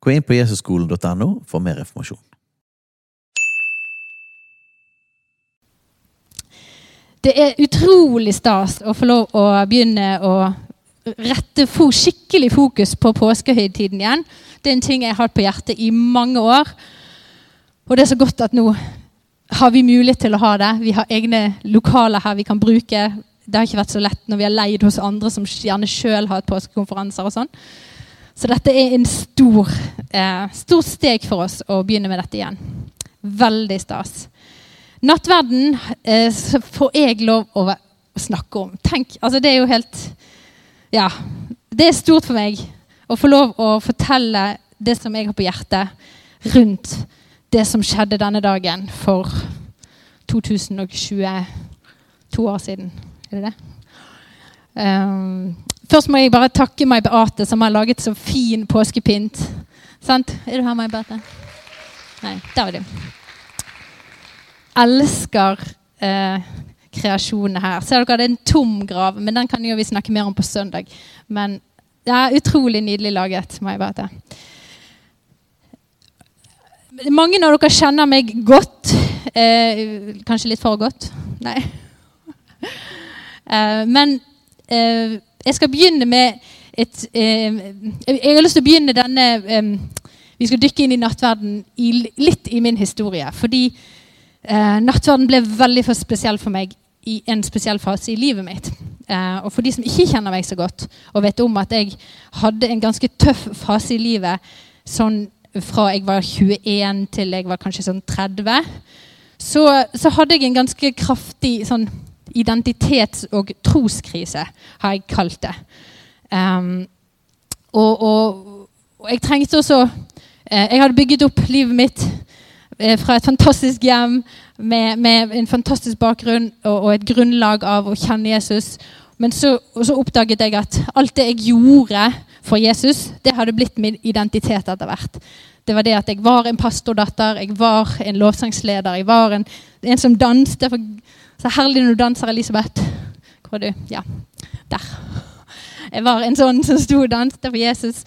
Gå inn på jesusskolen.no for mer informasjon. Det er utrolig stas å få lov å begynne å rette skikkelig fokus på påskehøytiden igjen. Det er en ting jeg har hatt på hjertet i mange år. Og det er så godt at nå har vi mulighet til å ha det. Vi har egne lokaler her vi kan bruke. Det har ikke vært så lett når vi har leid hos andre som gjerne sjøl har hatt påskekonferanser. og sånn. Så dette er en stor, eh, stor steg for oss å begynne med dette igjen. Veldig stas. Nattverden eh, får jeg lov å, snakke om. Tenk, altså Det er jo helt Ja. Det er stort for meg å få lov å fortelle det som jeg har på hjertet, rundt det som skjedde denne dagen for 2022 år siden. Er det det? Um, først må jeg bare takke meg Beate, som har laget så fin påskepynt. Sant? Er du her, meg Beate? Nei, der er du. Elsker eh, kreasjonen her. Ser dere, det er en tom grav, men den kan jo vi snakke mer om på søndag. Men det er utrolig nydelig laget. meg Beate. Mange av dere kjenner meg godt. Eh, kanskje litt for godt. Nei. Eh, men eh, jeg skal begynne med et eh, Jeg har lyst til å begynne denne eh, Vi skal dykke inn i nattverden litt i min historie. Fordi eh, nattverden ble veldig for spesiell for meg i en spesiell fase i livet mitt. og for de som ikke kjenner meg så godt, og vet om at jeg hadde en ganske tøff fase i livet sånn fra jeg var 21 til jeg var kanskje sånn 30, så, så hadde jeg en ganske kraftig sånn identitets- og troskrise, har jeg kalt det. Um, og, og, og, jeg trengte også eh, Jeg hadde bygget opp livet mitt eh, fra et fantastisk hjem med, med en fantastisk bakgrunn og, og, et grunnlag av å kjenne Jesus. Men så, så, oppdaget jeg at alt det jeg gjorde for Jesus, det hadde blitt min identitet etter hvert. Det var det at jeg var en pastordatter, jeg var en lovsangsleder, jeg var en, en som danset. Så herlig når du danser, Elisabeth. Hvor er du? Ja, der. Jeg var en sånn som sto og danset for Jesus.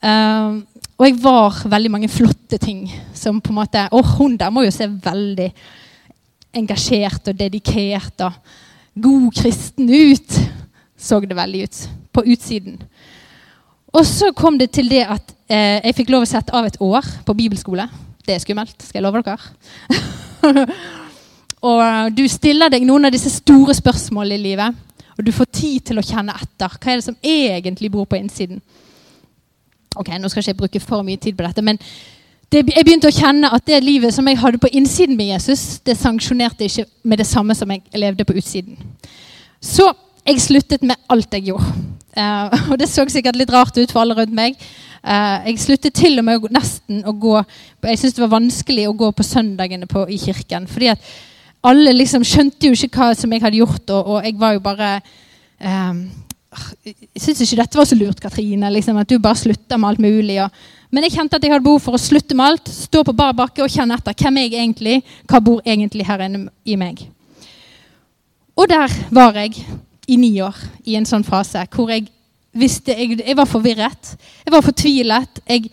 Um, og jeg var veldig mange flotte ting som på en måte Å, hun der må jo se veldig engasjert og dedikert og god kristen ut. Så det veldig ut. På utsiden. Og så kom det til det at eh, jeg fikk lov å sette av et år på bibelskole. Det er skummelt, skal jeg love dere. og du stiller deg noen av disse store spørsmålene i livet. Og du får tid til å kjenne etter. Hva er det som egentlig bor på innsiden? Ok, Nå skal ikke jeg bruke for mye tid på dette, men det, jeg begynte å kjenne at det livet som jeg hadde på innsiden med Jesus, det sanksjonerte ikke med det samme som jeg levde på utsiden. Så jeg sluttet med alt jeg gjorde. Uh, og det så sikkert litt rart ut for alle rundt meg. Uh, jeg sluttet til og med nesten å gå Jeg syntes det var vanskelig å gå på søndagene på, i kirken. fordi at alle liksom skjønte jo ikke hva som jeg hadde gjort, og, og jeg var jo bare um, Jeg syns ikke dette var så lurt, Katrine. Liksom, at du bare slutta med alt mulig. Og, men jeg kjente at jeg hadde behov for å slutte med alt, stå på bar bakke og kjenne etter. Hvem er jeg egentlig? Hva bor egentlig her inne i meg? Og der var jeg i ni år i en sånn fase hvor jeg visste Jeg, jeg var forvirret. Jeg var fortvilet. Jeg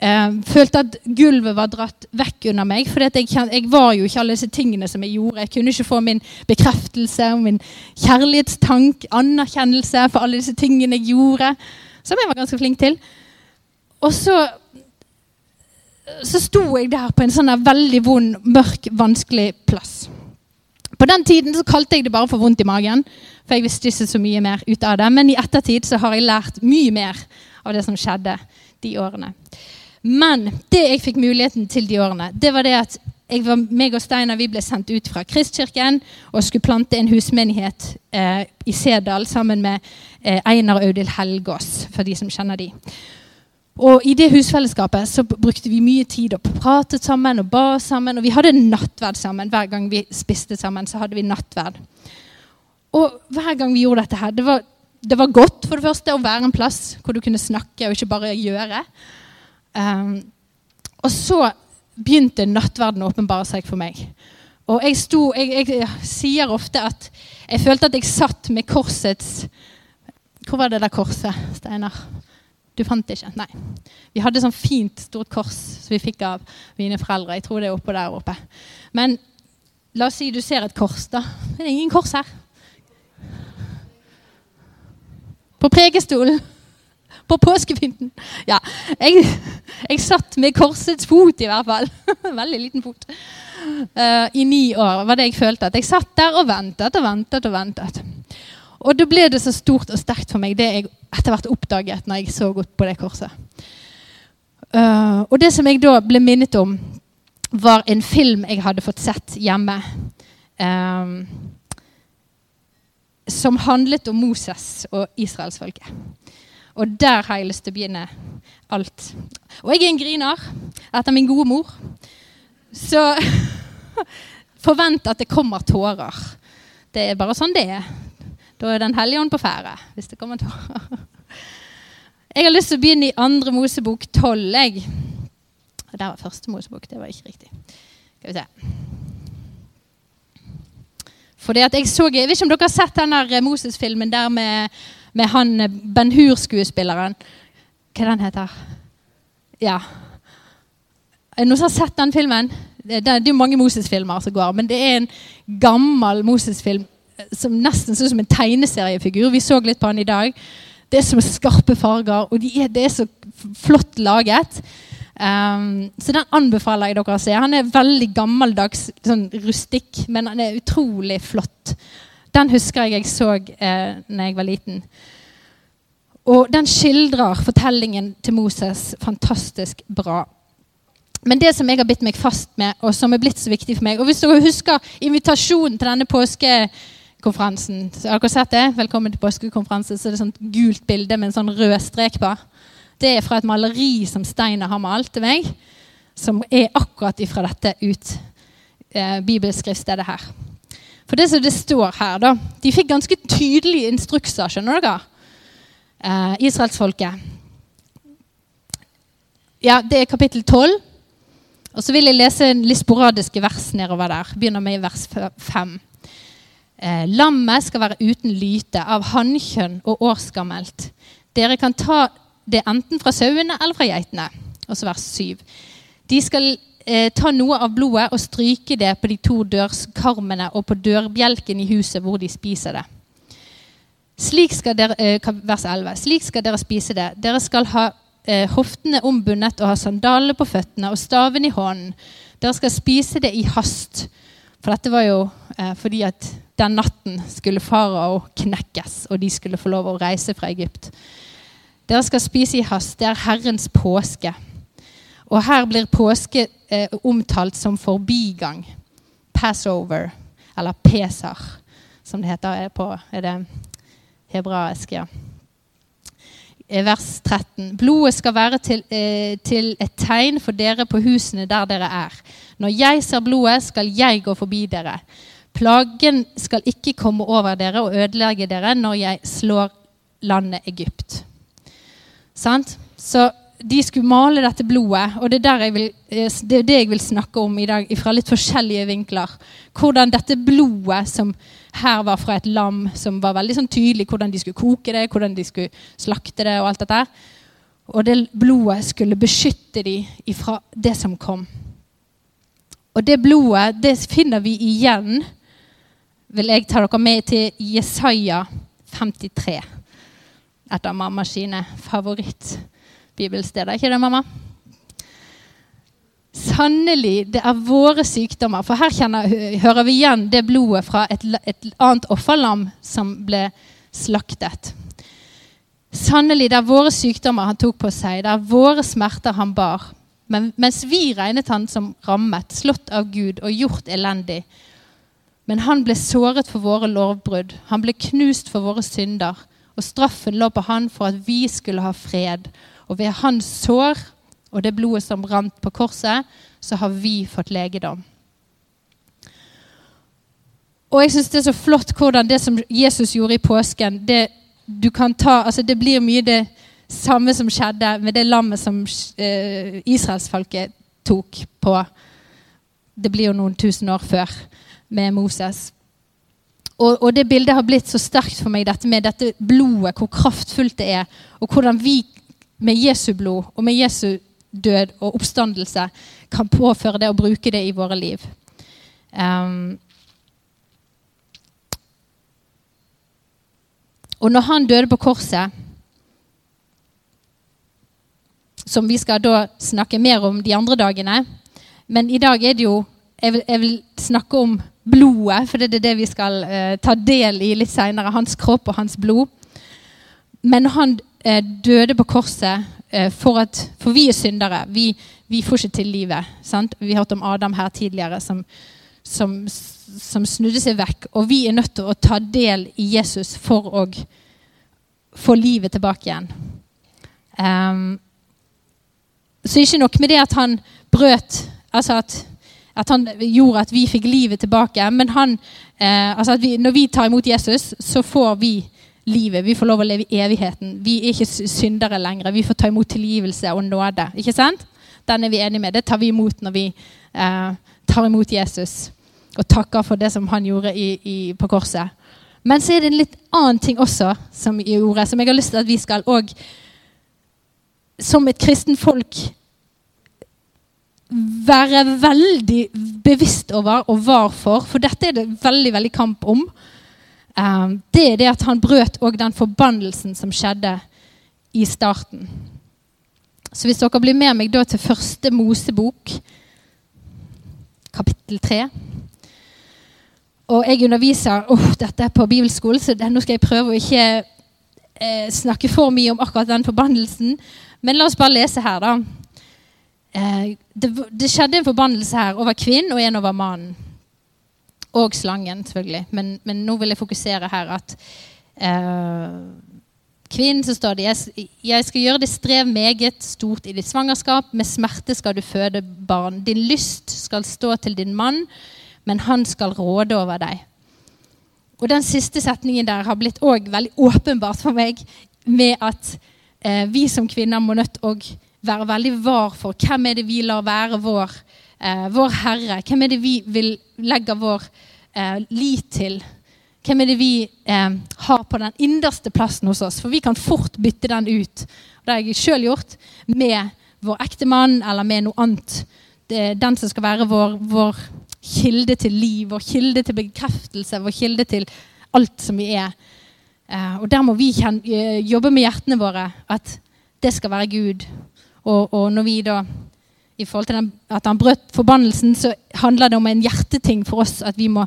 eh, følte at gulvet var dratt vekk under meg. For jeg, jeg, var jo ikke alle disse tingene som jeg gjorde. Jeg kunne ikke få min bekreftelse min kjærlighetstank, anerkjennelse for alle disse tingene jeg gjorde. Som jeg var ganske flink til. Og så så sto jeg der på en sånn veldig vond, mørk, vanskelig plass. På den tiden så kalte jeg det bare for vondt i magen. For jeg visste ikke så mye mer ut av det. Men i ettertid så har jeg lært mye mer av det som skjedde de årene. Men det jeg fikk muligheten til de årene, det var det at var, meg og Steinar ble sendt ut fra Kristkirken og skulle plante en husmenighet eh, i Sedal sammen med eh, Einar Audhild Helgås, for de som kjenner de. Og i det husfellesskapet så brukte vi mye tid og pratet sammen og ba sammen. Og vi hadde nattverd sammen. Hver gang vi spiste sammen, så hadde vi nattverd. Og hver gang vi gjorde dette her, det var, det var godt for det første å være en plass hvor du kunne snakke og ikke bare gjøre. Um, og så begynte nattverden å åpenbare seg for meg. Og jeg, sto, jeg, jeg, sier ofte at jeg følte at jeg satt med korsets Hvor var det der korset, Steinar? Du fant det ikke? Nei. Vi hadde sånn fint, stort kors som vi fikk av mine foreldre. Jeg tror det er oppå der oppe. Men la oss si du ser et kors, da. Det er ingen kors her. På prekestolen. På påskepynten. Ja. Jeg, jeg, satt med korsets fot, i hvert fall. Veldig liten fot. Uh, I ni år var det jeg følte. At jeg satt der og ventet og ventet og ventet. Og da ble det så stort og sterkt for meg, det jeg etter hvert oppdaget når jeg så godt på det korset. Uh, og det som jeg da ble minnet om, var en film jeg hadde fått sett hjemme. Um, som handlet om Moses og israelsfolket. Og der har jeg lyst til å begynne alt. Og jeg er en griner etter min gode mor. Så forvent at det kommer tårer. Det er bare sånn det er. Da er Den hellige ånd på ferde. hvis det kommer tårer. Jeg har lyst til å begynne i andre Mosebok 12. Jeg. Der var første Mosebok. Det var ikke riktig. Skal vi se. Fordi at jeg så, jeg vet ikke om dere har sett den Moses-filmen der med med han eh, Ben Hur-skuespilleren. Hva den heter Ja. Er det noen som har sett den filmen? Det, er, det er mange Moses-filmer som går, men det er en gammel Moses-film eh, som nesten ser ut som en tegneseriefigur. Vi så litt på han i dag. Det er så skarpe farger, og de er, det er så flott laget. Um, så den anbefaler jeg dere å se. Han er veldig gammeldags, sånn rustikk, men han er utrolig flott. Den husker jeg jeg så eh, når jeg var liten. Og den skildrer fortellingen til Moses fantastisk bra. Men det som jeg har bitt meg fast med, og som er blitt så viktig for meg Og hvis dere husker invitasjonen til denne påskekonferansen så Har dere sett det? Velkommen til påskekonferanse. Så er det sånt gult bilde med en sånn rød strek på. Det er fra et maleri som Steiner har malt til meg, som er akkurat ifra dette ut eh, bibelskriftstedet her. For det som det står her, da De fikk ganske tydelige instrukser, skjønner dere? Eh, Israelsfolket. Ja, det er kapittel 12. Og så vil jeg lese en litt sporadiske vers nedover der. Begynner med i vers 5. Eh, lammet skal være uten lyte, av hannkjønn og årsgammelt. Dere kan ta det enten fra sauene eller fra geitene. Og så vers 7. De skal eh, ta noe av blodet og stryke det på de to dørskarmene og på dørbjelken i huset hvor de spiser det. Slik skal dere, eh, vers 11. Slik skal dere spise det. Dere skal ha eh, hoftene ombundet og ha sandalene på føttene og staven i hånden. Dere skal spise det i hast. For dette var jo eh, fordi at den natten skulle farao knekkes, og de skulle få lov å reise fra Egypt. Dere skal spise i hast. Det er Herrens påske. Og her blir påske eh, omtalt som forbigang. Passover, eller Pesar, som det heter på er det hebraisk. ja. Vers 13. Blodet skal være til, eh, til, et tegn for dere på husene der dere er. Når jeg ser blodet, skal jeg gå forbi dere. Plagen skal ikke komme over dere og ødelegge dere når jeg slår landet Egypt. Sant? Så de skulle male dette blodet, og det er, vil, eh, det er, det jeg vil snakke om i dag fra litt forskjellige vinkler. Hvordan dette blodet, som her var fra et lam, som var veldig sånn tydelig hvordan de skulle koke det, hvordan de skulle slakte det, og alt dette. Og det blodet skulle beskytte dem ifra det som kom. Og det blodet, det finner vi igjen, vil jeg ta dere med til Jesaja 53. Et av mammas sine favoritt bibelsteder. Ikke det, mamma? Sannelig, det er våre sykdommer. For her kjenner, hører vi igjen det blodet fra et, et annet offerlam som ble slaktet. Sannelig, det er våre sykdommer han tok på seg, det er våre smerter han bar. Men, mens vi regnet han som rammet, slått av Gud og gjort elendig. Men han ble såret for våre lovbrudd, han ble knust for våre synder. Og straffen lå på han for at vi skulle ha fred Og ved hans sår og det blodet som rant på korset, så har vi fått legedom. Og jeg syns det er så flott hvordan det som Jesus gjorde i påsken Det, ta, altså det blir mye det samme som skjedde med det lammet som eh, israelsfolket tok på Det blir jo noen tusen år før med Moses. Og, og, det bildet har blitt så sterkt for meg, dette med dette blodet, hvor kraftfullt det er. Og hvordan vi med Jesu blod og med Jesu død og oppstandelse kan påføre det og bruke det i våre liv. Um, og når han døde på korset, som vi skal da snakke mer om de andre dagene Men i dag er det jo Jeg vil, jeg vil snakke om blodet, for det er det vi skal uh, ta del i litt seinere. Hans kropp og hans blod. Men når han døde på korset uh, for, at, for vi er syndere. Vi, vi får ikke til livet. Sant? Vi har hørt om Adam her tidligere som, som, som, snudde seg vekk. Og vi er nødt til å ta del i Jesus for å få livet tilbake igjen. Um, så ikke nok med det at han brøt Altså at, at han gjorde at vi fikk livet tilbake. Men han, eh, altså vi, når vi tar imot Jesus, så får vi livet. Vi får lov å leve i evigheten. Vi er ikke syndere lenger. Vi får ta imot tilgivelse og nåde. Ikke sant? Den er vi enige med. Det tar vi imot når vi eh, tar imot Jesus og takker for det som han gjorde i, i, på korset. Men så er det en litt annen ting også som gjorde, som jeg har lyst til at vi skal òg Som et kristen folk være veldig bevisst over og var for, for dette er det veldig veldig kamp om. Um, det er det at han brøt òg den forbannelsen som skjedde i starten. Så hvis dere blir med meg da til første Mosebok, kapittel tre Og jeg underviser oh, dette er på bibelskolen, så det, nå skal jeg prøve å ikke eh, snakke for mye om akkurat den forbannelsen. Men la oss bare lese her, da. Eh, det, det, skjedde en forbannelse her over kvinnen og en over mannen. Og slangen, selvfølgelig. Men, men nå vil jeg fokusere her at eh, kvinnen så står det jeg, skal gjøre det strev meget stort i ditt svangerskap. Med smerte skal du føde barn. Din lyst skal stå til din mann, men han skal råde over deg. Og Den siste setningen der har blitt også veldig åpenbart for meg med at eh, vi som kvinner må nødt å være veldig var for hvem er det vi lar være vår eh, vår Herre? Hvem er det vi vil legge vår eh, lit til? Hvem er det vi eh, har på den innerste plassen hos oss? For vi kan fort bytte den ut. Det har jeg sjøl gjort med vår ektemann eller med noe annet. Den som skal være vår, vår kilde til liv, vår kilde til bekreftelse, vår kilde til alt som vi er. Eh, og der må vi eh, jobbe med hjertene våre, at det skal være Gud. Og, og når vi da i forhold til den, at han brøt forbannelsen, så handler det om en hjerteting for oss. At vi må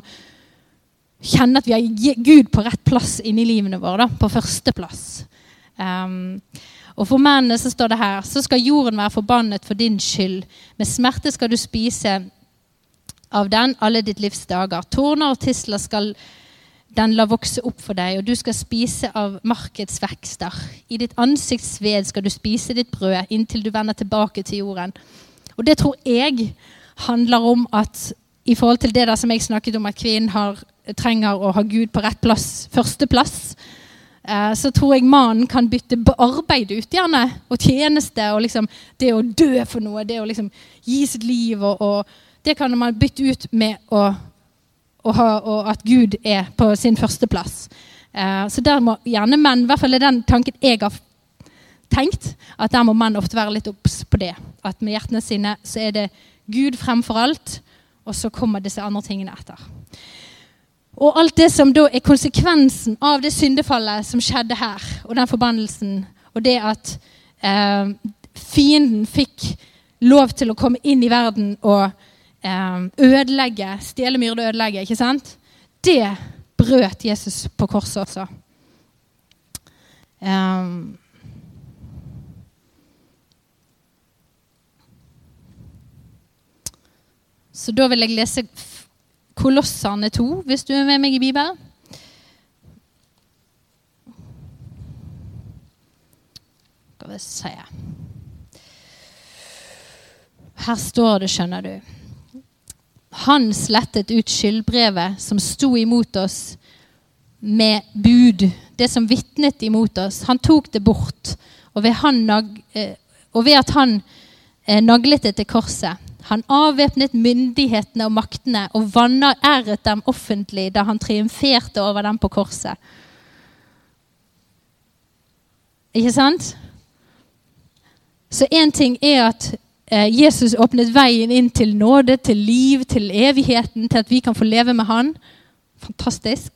kjenne at vi har Gud på rett plass inni livene våre. Da, på førsteplass. Um, og for mennene så står det her så skal jorden være forbannet for din skyld. Med smerte skal du spise av den alle ditt livs dager. Torner og tisler skal den la vokse opp for deg, og du skal spise av markets vekster. I ditt ansikts sved skal du spise ditt brød inntil du vender tilbake til jorden. Og det tror jeg handler om at i forhold til det der som jeg snakket om, at kvinnen har, trenger å ha Gud på rett plass, førsteplass, eh, så tror jeg mannen kan bytte arbeid ut, gjerne, og tjeneste, og liksom det å dø for noe, det å liksom gi sitt liv, og, og det kan man bytte ut med å, å ha, og at Gud er på sin førsteplass. Eh, så der må gjerne menn, i hvert fall er den tanken jeg har tenkt at der må menn ofte være litt obs på det. At med hjertene sine så er det Gud fremfor alt, og så kommer disse andre tingene etter. Og alt det som da er konsekvensen av det syndefallet som skjedde her, og den forbannelsen, og det at eh, fienden fikk lov til å komme inn i verden og eh, ødelegge, stjele, myrde og ødelegge, ikke sant? Det brøt Jesus på korset også. Um, Så da vil jeg lese Kolossene 2, hvis du er med meg i Bibelen. Skal vi se. Her står det, skjønner du. Han slettet ut skyldbrevet som sto imot oss med bud, det som vitnet imot oss. Han tok det bort. Og ved, han, eh, og ved at han eh, naglet det til korset. Han avvæpnet myndighetene og maktene og vanæret dem offentlig da han triumferte over dem på korset. Ikke sant? Så én ting er at eh, Jesus åpnet veien inn til nåde, til liv, til evigheten, til at vi kan få leve med Han. Fantastisk.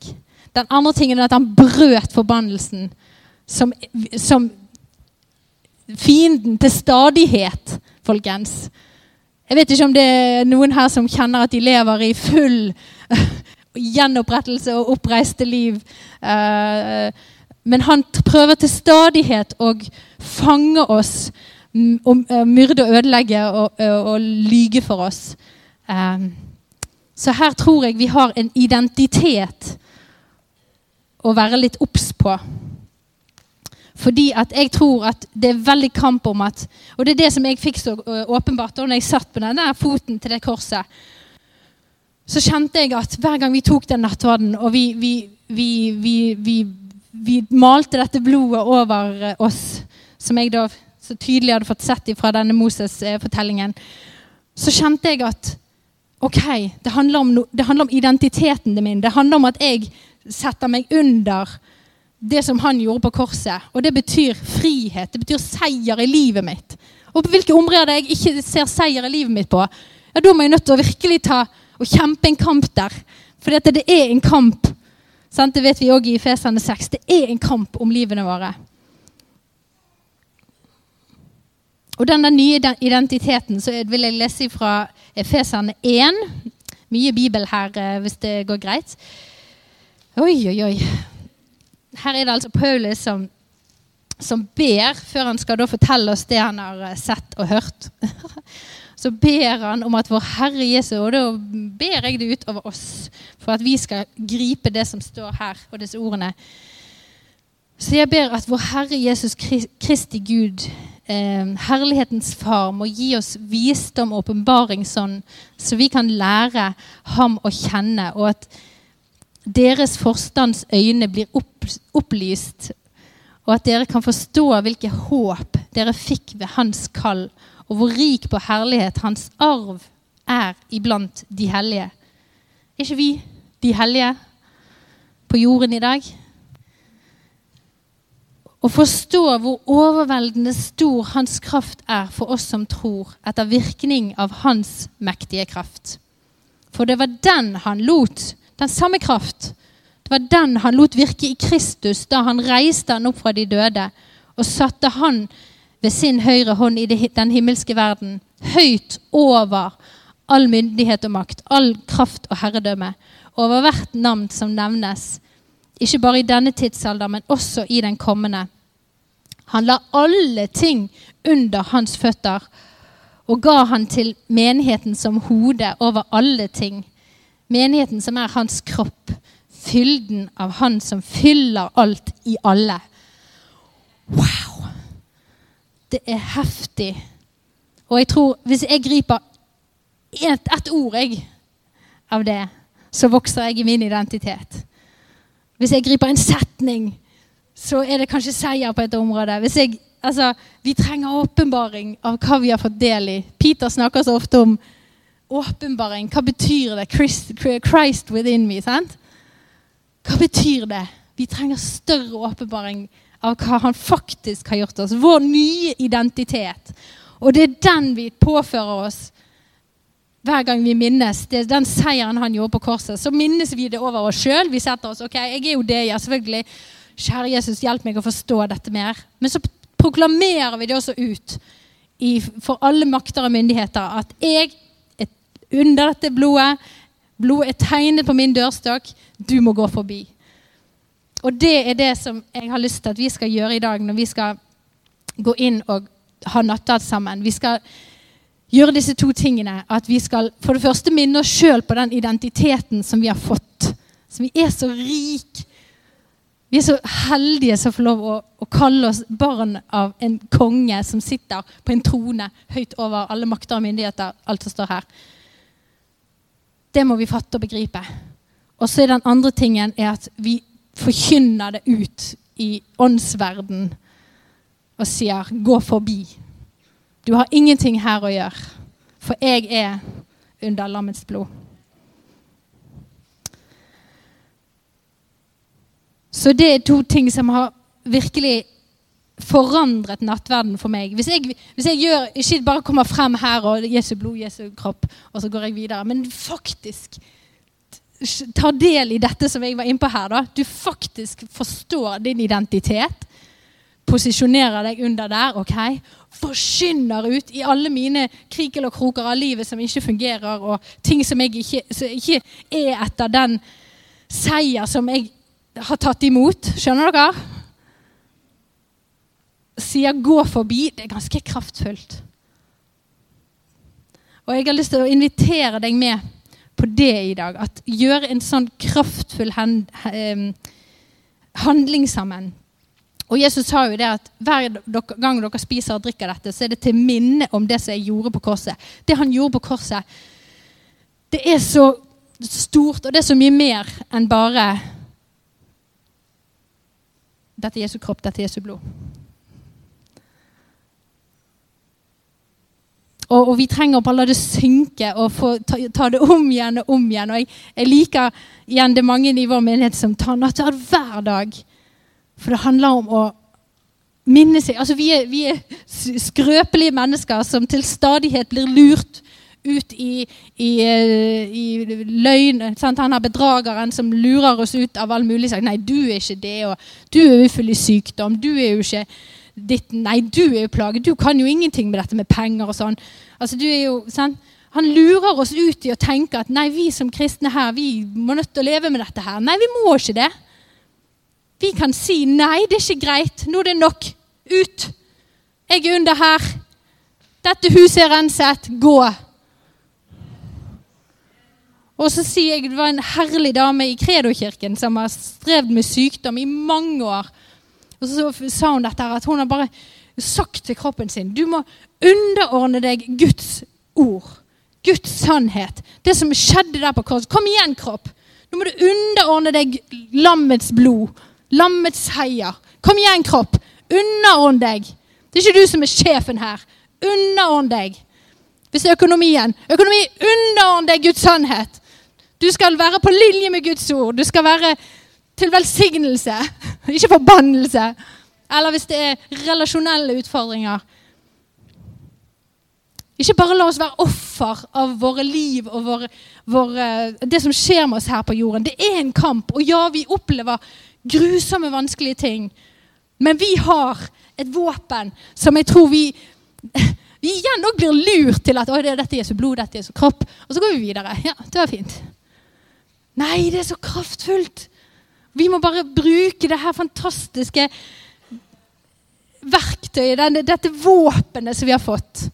Den andre tingen er at han brøt forbannelsen som, som fienden til stadighet, folkens. Jeg vet ikke om det er noen her som kjenner at de lever i full gjenopprettelse og oppreiste liv. Uh, men han prøver til stadighet å fange oss, og, uh, myrde og ødelegge og, og, og lyge for oss. Så her tror jeg vi har en identitet å være litt obs på. Fordi at jeg tror at det er veldig kamp om at Og det er det som jeg fikk så åpenbart da jeg satt på denne foten til det korset. Så kjente jeg at hver gang vi tok den nattverden, og vi, vi, vi, vi, malte dette blodet over oss, som jeg da så tydelig hadde fått sett fra denne Moses-fortellingen, så kjente jeg at ok, det handler, om, det handler om identiteten min. Det handler om at jeg setter meg under det som han gjorde på korset. Og det betyr frihet. Det betyr seier i livet mitt. Og på hvilke områder jeg ikke ser seier i livet mitt på, ja, da må jeg nødt til å virkelig ta og kjempe en kamp der. For det er en kamp. Sant? Det vet vi òg i Fesane 6. Det er en kamp om livene våre. Og denne nye identiteten så vil jeg lese fra Efesene 1. Mye bibel her, eh, hvis det går greit. Oi, oi, oi. Her er det altså Paulus som, som ber, før han skal da fortelle oss det han har eh, sett og hørt. Så ber han om at vår Herre Jesu Og da ber jeg det ut over oss, for at vi skal gripe det som står her, og disse ordene. Så jeg ber at vår Herre Jesus Kristi Gud, eh, herlighetens Far, må gi oss visdom og åpenbaring sånn, så vi kan lære ham å kjenne, og at deres forstands øyne blir opplyst, og at dere kan forstå hvilke håp dere fikk ved hans kall, og hvor rik på herlighet hans arv er iblant de hellige. Er ikke vi de hellige på jorden i dag? Å forstå hvor overveldende stor hans kraft er for oss som tror, etter virkning av hans mektige kraft. For det var den han lot den samme kraft. Det var den han lot virke i Kristus da han reiste han opp fra de døde og satte han ved sin høyre hånd i den himmelske verden, høyt over all myndighet og makt, all kraft og herredømme, over hvert navn som nevnes, ikke bare i denne tidsalder, men også i den kommende. Han la alle ting under hans føtter og ga han til menigheten som hode over alle ting Menigheten som er hans kropp. Fylden av han som fyller alt i alle. Wow! Det er heftig. Og jeg tror, hvis jeg griper ett et ord jeg, av det, så vokser jeg i min identitet. Hvis jeg griper en setning, så er det kanskje seier på et område. Hvis jeg, altså, vi trenger åpenbaring av hva vi har fått del i. Peter snakker så ofte om åpenbaring. Hva betyr det? Christ, Christ within me. sant? Hva betyr det? Vi trenger større åpenbaring av hva han faktisk har gjort oss. Vår nye identitet. Og det er den vi påfører oss hver gang vi minnes. Det er den seieren han gjorde på korset. Så minnes vi det over oss sjøl. Vi setter oss ok, jeg er jo det, ja, selvfølgelig. Kjære Jesus, hjelp meg å forstå dette mer. Men så proklamerer vi det også ut i, for alle makter og myndigheter at jeg under dette blodet. Blodet er tegnet på min dørstokk. Du må gå forbi. Og det er det som jeg har lyst til at vi skal gjøre i dag når vi skal gå inn og ha nattverd sammen. Vi skal gjøre disse to tingene. At vi skal for det første minne oss sjøl på den identiteten som vi har fått. Som vi er så rik Vi er så heldige som får lov å, å kalle oss barn av en konge som sitter på en trone høyt over alle makter og myndigheter, alt som står her. Det må vi fatte og begripe. Og så er den andre tingen at vi forkynner det ut i åndsverden og sier 'gå forbi'. Du har ingenting her å gjøre, for jeg er under lammets blod. Så det er to ting som har virkelig forandret nattverden for meg. Hvis jeg, hvis jeg gjør, ikke bare kommer frem her og Jesu blod, Jesu kropp, og så går jeg videre, men faktisk tar del i dette som jeg var innpå her. da. Du faktisk forstår din identitet. Posisjonerer deg under der. ok? Forsyner ut i alle mine krikel og kroker av livet som ikke fungerer, og ting som jeg ikke, som ikke er etter den seier som jeg har tatt imot. Skjønner dere? Sier 'gå forbi'. Det er ganske kraftfullt. Og jeg har lyst til å invitere deg med på det i dag. At gjøre en sånn kraftfull handling sammen. Og Jesus sa jo det at hver gang dere spiser og drikker dette, så er det til minne om det som jeg gjorde på korset. Det han gjorde på korset, det er så stort, og det er så mye mer enn bare dette er Jesu kropp, dette er Jesu blod. Og, og, vi trenger å bare la det synke og få ta, ta, det om igjen og om igjen. Og jeg, jeg liker igjen det mange i vår menighet som tar nattverd hver dag. For det handler om å minne seg Altså, vi er, vi er skrøpelige mennesker som til stadighet blir lurt ut i, i, i løgn. Sant? Han har bedrageren som lurer oss ut av all mulig sak. Nei, du er ikke det, og du er ufull i sykdom. Du er jo ikke ditt Nei, du er jo plaget. Du kan jo ingenting med dette med penger og sånn. Altså, du er jo, sant? Han lurer oss ut i å tenke at nei, vi som kristne her, vi må nødt til å leve med dette her. Nei, vi må ikke det. Vi kan si nei, det er ikke greit. Nå er det nok. Ut. Jeg er under her. Dette huset er renset. Gå. Og så sier jeg det var en herlig dame i Kredokirken som har strevd med sykdom i mange år. Og så sa hun dette at hun har bare sagt til kroppen sin du må underordne deg Guds ord. Guds sannhet. Det som skjedde der på korset. Kom igjen, kropp. Nå må du underordne deg lammets blod. Lammets seier. Kom igjen, kropp. Underordn deg. Det er ikke du som er sjefen her. Underordn deg. Hvis økonomien Økonomi, underordn deg Guds sannhet. Du skal være på linje med Guds ord. Du skal være til velsignelse, ikke forbannelse. Eller hvis det er relasjonelle utfordringer. Ikke bare la oss være offer av våre liv og våre, våre, det som skjer med oss her på jorden. Det er en kamp, og ja, vi opplever grusomme, vanskelige ting. Men vi har et våpen som jeg tror vi vi igjen òg blir lurt til at det, dette er Jesu blod, dette er Jesu kropp. Og så går vi videre. Ja, det var fint. Nei, det er så kraftfullt. Vi må bare bruke det her fantastiske verktøyet, denne, dette våpenet som vi har fått.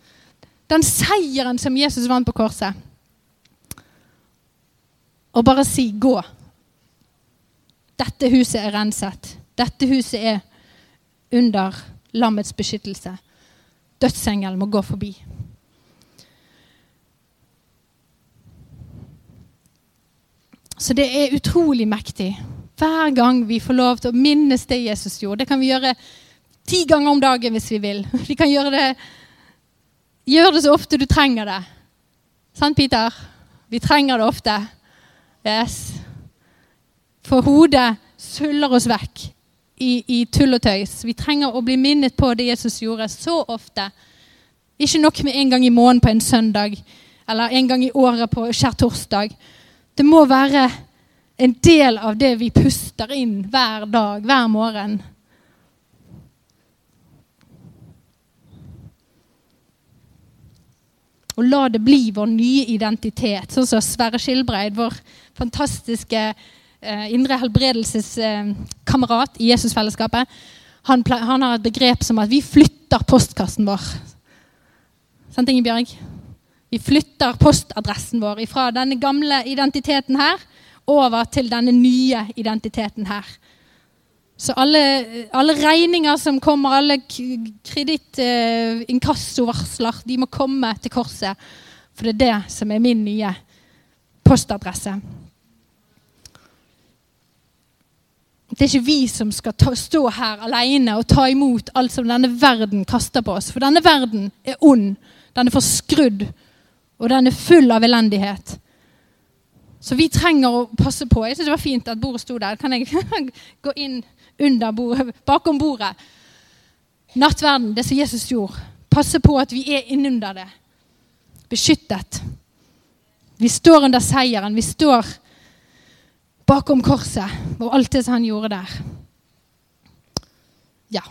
Den seieren som Jesus vant på korset. Og bare si 'gå'. Dette huset er renset. Dette huset er under lammets beskyttelse. Dødsengelen må gå forbi. Så det er utrolig mektig. Hver gang vi får lov til å minnes det Jesus gjorde. Det kan vi gjøre ti ganger om dagen hvis vi vil. Vi kan gjøre det, gjøre det så ofte du trenger det. Sant, Peter? Vi trenger det ofte. Yes. For hodet suller oss vekk i, i tull og tøys. Vi trenger å bli minnet på det Jesus gjorde så ofte. Ikke nok med en gang i måneden på en søndag eller en gang i året på skjærtorsdag. Det må være en del av det vi puster inn hver dag, hver morgen. Og la det bli vår nye identitet. Sånn som Sverre Skilbreid, vår fantastiske eh, indre helbredelseskamerat eh, i Jesusfellesskapet, han, han, har et begrep som at vi flytter postkassen vår. Sant, Ingebjørg? Vi flytter postadressen vår fra denne gamle identiteten her over til denne nye identiteten her. Så alle, alle regninger som kommer, alle kreditt, eh, de må komme til korset. For det er det som er min nye postadresse. Det er ikke vi som skal ta, stå her alene og ta imot alt som denne verden kaster på oss. For denne verden er ond. Den er forskrudd. Og den er full av elendighet. Så vi trenger å passe på. Jeg synes det var fint at bordet sto der. Kan jeg gå inn under bordet, bakom bordet? Nattverden, det som Jesus gjorde. Passe på at vi er innunder det. Beskyttet. Vi står under seieren. Vi står bakom korset og alt det som han gjorde der. Ja.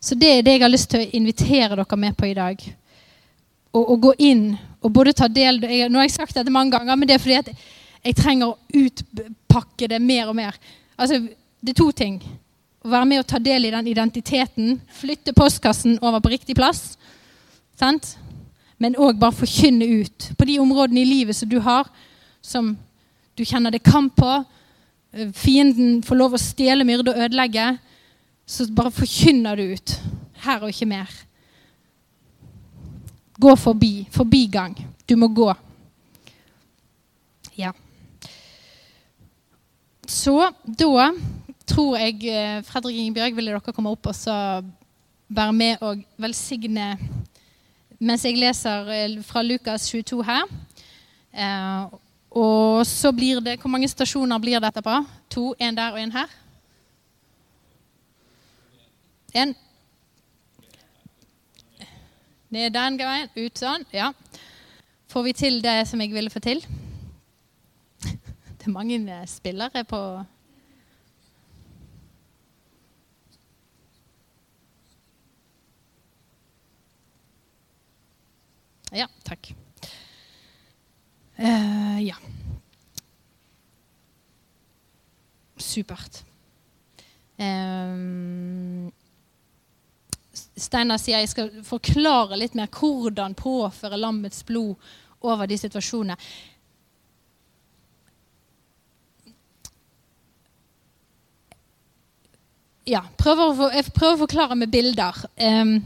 Så det er det jeg har lyst til å invitere dere med på i dag. Å gå inn og både ta del Nå har jeg sagt dette mange ganger, men det er fordi at jeg trenger å utpakke det mer og mer. Altså, Det er to ting. Å være med og ta del i den identiteten. Flytte postkassen over på riktig plass. Sant? Men òg bare forkynne ut på de områdene i livet som du har, som du kjenner det kamp på. Fienden får lov å stjele, myrde og ødelegge så bare forkynner du ut. Her og ikke mer. Gå forbi. Forbigang. Du må gå. Ja. Så da tror jeg eh, Fredrik Ingebjørg ville dere komme opp og så være med og velsigne mens jeg leser eh, fra Lukas 22 her. Eh, og så blir det Hvor mange stasjoner blir det etterpå? To? Én der og én her? En. Ned den veien, ut sånn. Ja. Får vi til det som jeg ville få til? Det er mange eh, spillere på Ja, takk. Uh, ja. Supert. Um, Steinar sier jeg skal forklare litt mer hvordan påføre lammets blod over de situasjonene. Ja, prøver å, jeg prøver å forklare med bilder. Um,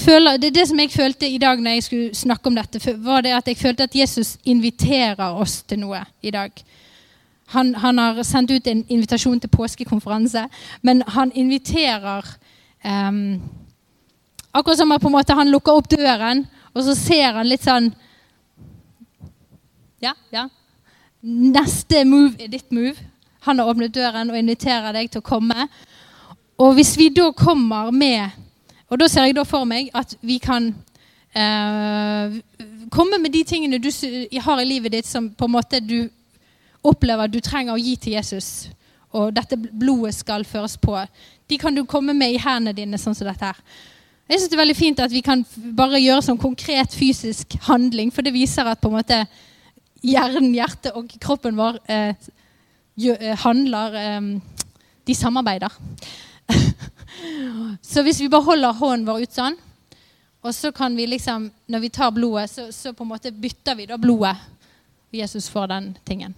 føler, det, det som jeg følte i dag når jeg skulle snakke om dette, var det at jeg følte at Jesus inviterer oss til noe i dag. Han, han har sendt ut en invitasjon til påskekonferanse, men han inviterer um, Akkurat som en måte han lukker opp døren, og så ser han litt sånn Ja, ja. Neste move er ditt move. Han har åpnet døren og inviterer deg til å komme. Og hvis vi da kommer med Og da ser jeg da for meg at vi kan eh, komme med de tingene du har i livet ditt som på en måte du opplever du trenger å gi til Jesus. Og dette blodet skal føres på. De kan du komme med i hendene dine, sånn som dette her. Jeg synes det er veldig fint at vi kan bare gjøre sånn konkret fysisk handling, for det viser at på en måte hjernen, hjertet og kroppen vår eh, eh handler eh, De samarbeider. så hvis vi bare holder hånden vår ut sånn, og så kan vi liksom, når vi tar blodet, så, så på en måte bytter vi da blodet. Jesus får den tingen.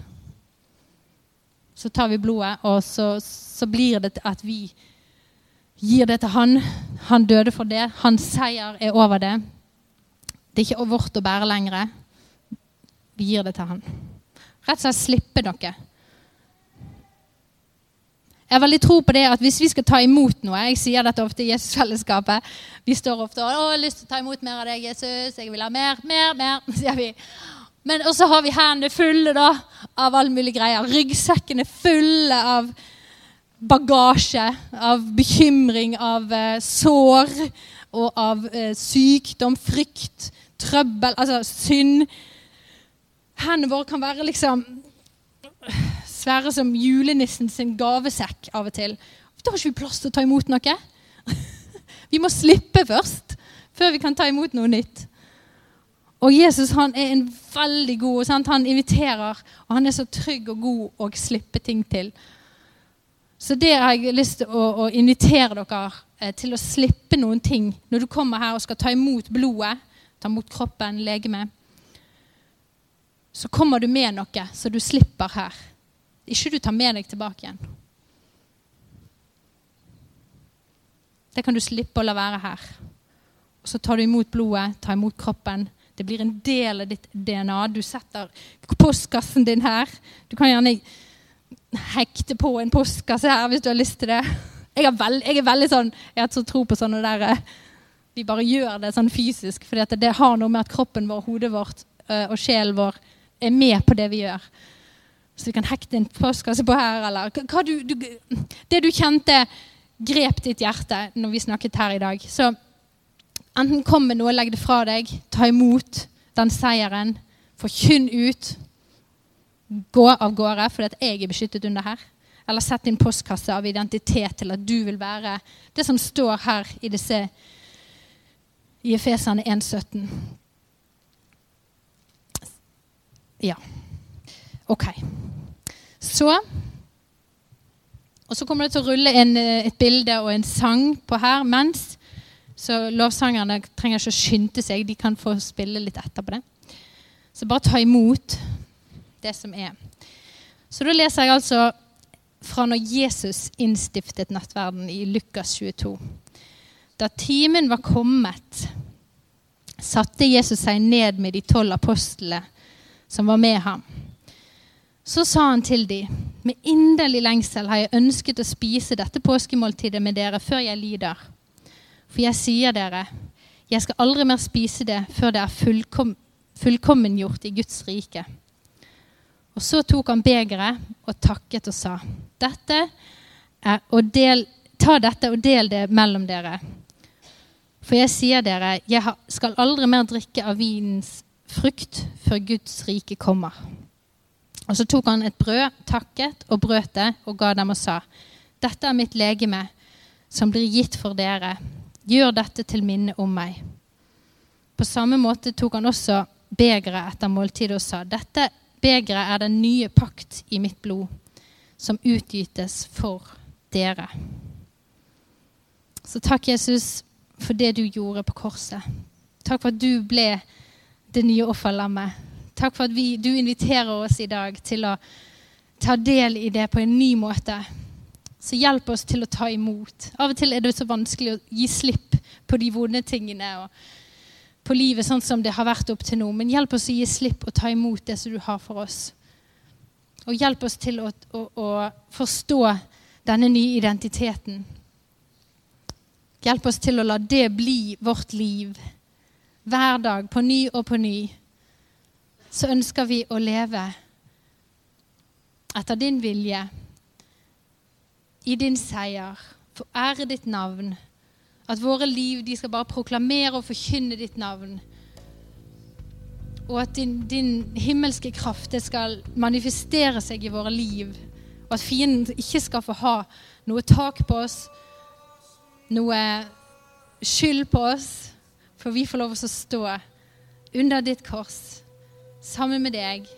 Så tar vi blodet, og så, så blir det at vi gir det til han. Han døde for det. Hans seier er over det. Det er ikke vårt å bære lenger. Vi gir det til han. Rett og slett slippe noe. Jeg har veldig tro på det at hvis vi skal ta imot noe Jeg sier dette ofte i Jesusfellesskapet. Vi står ofte og har lyst til å ta imot mer av deg, Jesus. Jeg vil ha mer, mer, mer. sier vi. Men også har vi hendene fulle da, av all mulig greier. Ryggsekkene fulle av bagasje av bekymring, av eh, sår og av eh, sykdom, frykt, trøbbel, altså synd. Hendene våre kan være liksom svære som julenissen sin gavesekk av og til. Da har ikke vi plass til å ta imot noe. vi må slippe først, før vi kan ta imot noe nytt. Og Jesus han er en veldig god sant? Han inviterer, og han er så trygg og god å slippe ting til. Så det har jeg lyst til å, å invitere dere eh, til å slippe noen ting når du kommer her og skal ta imot blodet, ta imot kroppen, legemet. så kommer du med noe så du slipper her. Ikke du tar med deg tilbake igjen. Det kan du slippe å la være her. Og Så tar du imot blodet, tar imot kroppen. Det blir en del av ditt DNA. Du setter postkassen din her. Du kan gjerne hekte på en postkasse her hvis du har lyst til det. Jeg, veld, jeg er veldig sånn, jeg har så tro på sånne der eh, Vi bare gjør det sånn fysisk, for det, har noe med at kroppen vår, hodet vårt uh, og sjelen vår er med på det vi gjør. Så vi kan hekte en postkasse på her, eller du, du, Det du kjente, grep ditt hjerte når vi snakket her i dag. Så enten kom med noe, legg det fra deg, ta imot den seieren, forkynn ut. Gå av gårde fordi jeg er beskyttet under her. Eller sett din postkasse av identitet til at du vil være det som står her i disse i Efesene 1,17. Ja. OK. Så Og så kommer det til å rulle en, eh, et bilde og en sang på her mens. Så lovsangerne trenger ikke å skynde seg. De kan få spille litt etterpå det. Så bare ta imot det som er. Så da leser jeg altså fra når Jesus innstiftet nattverden i Lukas 22. Da timen var kommet, satte Jesus seg ned med de tolv apostlene som var med ham. Så sa han til dem, med inderlig lengsel har jeg ønsket å spise dette påskemåltidet med dere før jeg lider. For jeg sier dere, jeg skal aldri mer spise det før det er fullkom, fullkommengjort i Guds rike. Og så tok han begeret og takket og sa, dette og del, ta dette og del det mellom dere. For jeg sier dere, jeg skal aldri mer drikke av vinens frukt før Guds rike kommer. Og Så tok han et brød, takket og brøt det og ga dem og sa.: Dette er mitt legeme, som blir gitt for dere. Gjør dette til minne om meg. På samme måte tok han også begeret etter måltidet og sa.: Dette begeret er den nye pakt i mitt blod, som utgytes for dere. Så takk, Jesus, for det du gjorde på korset. Takk for at du ble det nye offerlammet. Takk for at vi, du inviterer oss i dag til å ta del i det på en ny måte. Så hjelp oss til å ta imot. Av og til er det så vanskelig å gi slipp på de vonde tingene og på livet sånn som det har vært opp til nå. Men hjelp oss å gi slipp og ta imot det som du har for oss. Og hjelp oss til å, å, å forstå denne nye identiteten. Hjelp oss til å la det bli vårt liv. Hver dag, på ny og på ny så ønsker vi å leve etter din vilje, i din seier, for ære ditt navn. At våre liv de skal bare proklamere og forkynne ditt navn. Og at din, din himmelske kraft det skal manifestere seg i våre liv. Og at fienden ikke skal få ha noe tak på oss, noe skyld på oss. For vi får lov til å stå under ditt kors sammen med deg.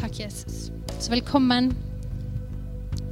Takk, Jesus. Så velkommen